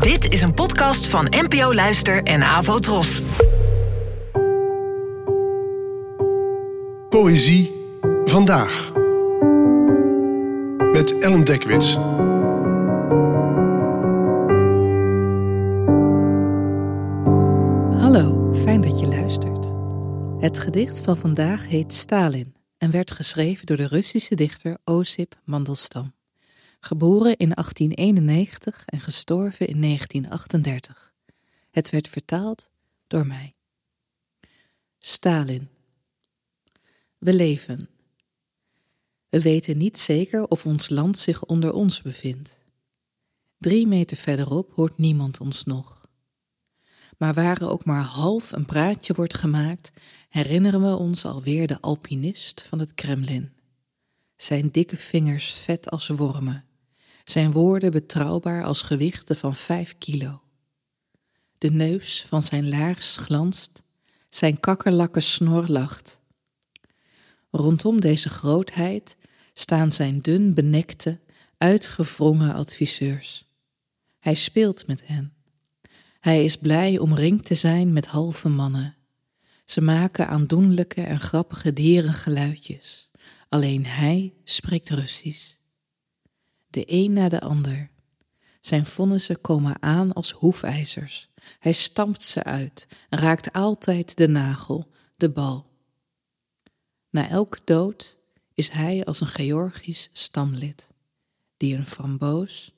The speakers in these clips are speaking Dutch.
Dit is een podcast van NPO Luister en Avo Tros. Poëzie vandaag. Met Ellen Dekwits. Hallo, fijn dat je luistert. Het gedicht van vandaag heet Stalin en werd geschreven door de Russische dichter Osip Mandelstam. Geboren in 1891 en gestorven in 1938. Het werd vertaald door mij. Stalin. We leven. We weten niet zeker of ons land zich onder ons bevindt. Drie meter verderop hoort niemand ons nog. Maar waar er ook maar half een praatje wordt gemaakt, herinneren we ons alweer de alpinist van het Kremlin. Zijn dikke vingers vet als wormen, zijn woorden betrouwbaar als gewichten van vijf kilo. De neus van zijn laars glanst, zijn kakkerlakke snor lacht. Rondom deze grootheid staan zijn dun benekte, uitgewrongen adviseurs. Hij speelt met hen. Hij is blij omringd te zijn met halve mannen. Ze maken aandoenlijke en grappige dierengeluidjes. Alleen hij spreekt Russisch. De een na de ander. Zijn vonnissen komen aan als hoefijzers. Hij stampt ze uit en raakt altijd de nagel, de bal. Na elke dood is hij als een Georgisch stamlid, die een framboos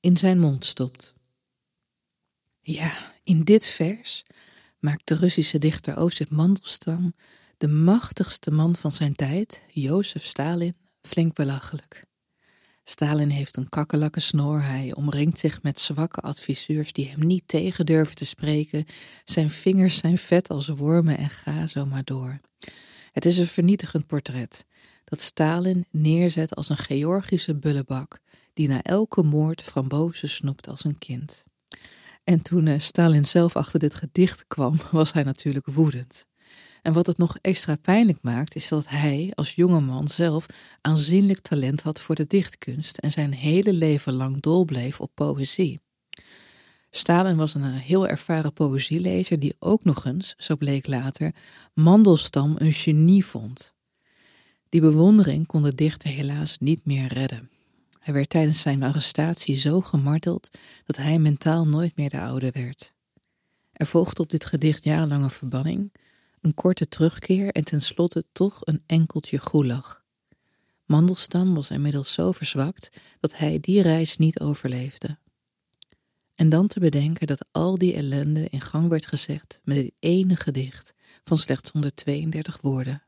in zijn mond stopt. Ja, in dit vers maakt de Russische dichter Osip Mandelstam de machtigste man van zijn tijd, Jozef Stalin, flink belachelijk. Stalin heeft een kakkerlakke snor, hij omringt zich met zwakke adviseurs die hem niet tegen durven te spreken. Zijn vingers zijn vet als wormen en ga zo maar door. Het is een vernietigend portret dat Stalin neerzet als een Georgische bullebak die na elke moord frambozen snoept als een kind. En toen eh, Stalin zelf achter dit gedicht kwam, was hij natuurlijk woedend. En wat het nog extra pijnlijk maakt, is dat hij als jongeman zelf aanzienlijk talent had voor de dichtkunst en zijn hele leven lang dol bleef op poëzie. Stalin was een eh, heel ervaren poëzielezer die ook nog eens, zo bleek later, Mandelstam een genie vond. Die bewondering kon de dichter helaas niet meer redden. Hij werd tijdens zijn arrestatie zo gemarteld dat hij mentaal nooit meer de oude werd. Er volgde op dit gedicht jarenlange verbanning, een korte terugkeer en tenslotte toch een enkeltje gulag. Mandelstam was inmiddels zo verzwakt dat hij die reis niet overleefde. En dan te bedenken dat al die ellende in gang werd gezegd met dit ene gedicht van slechts 132 woorden.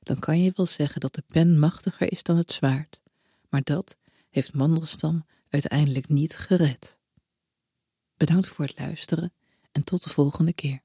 Dan kan je wel zeggen dat de pen machtiger is dan het zwaard, maar dat heeft Mandelstam uiteindelijk niet gered. Bedankt voor het luisteren en tot de volgende keer.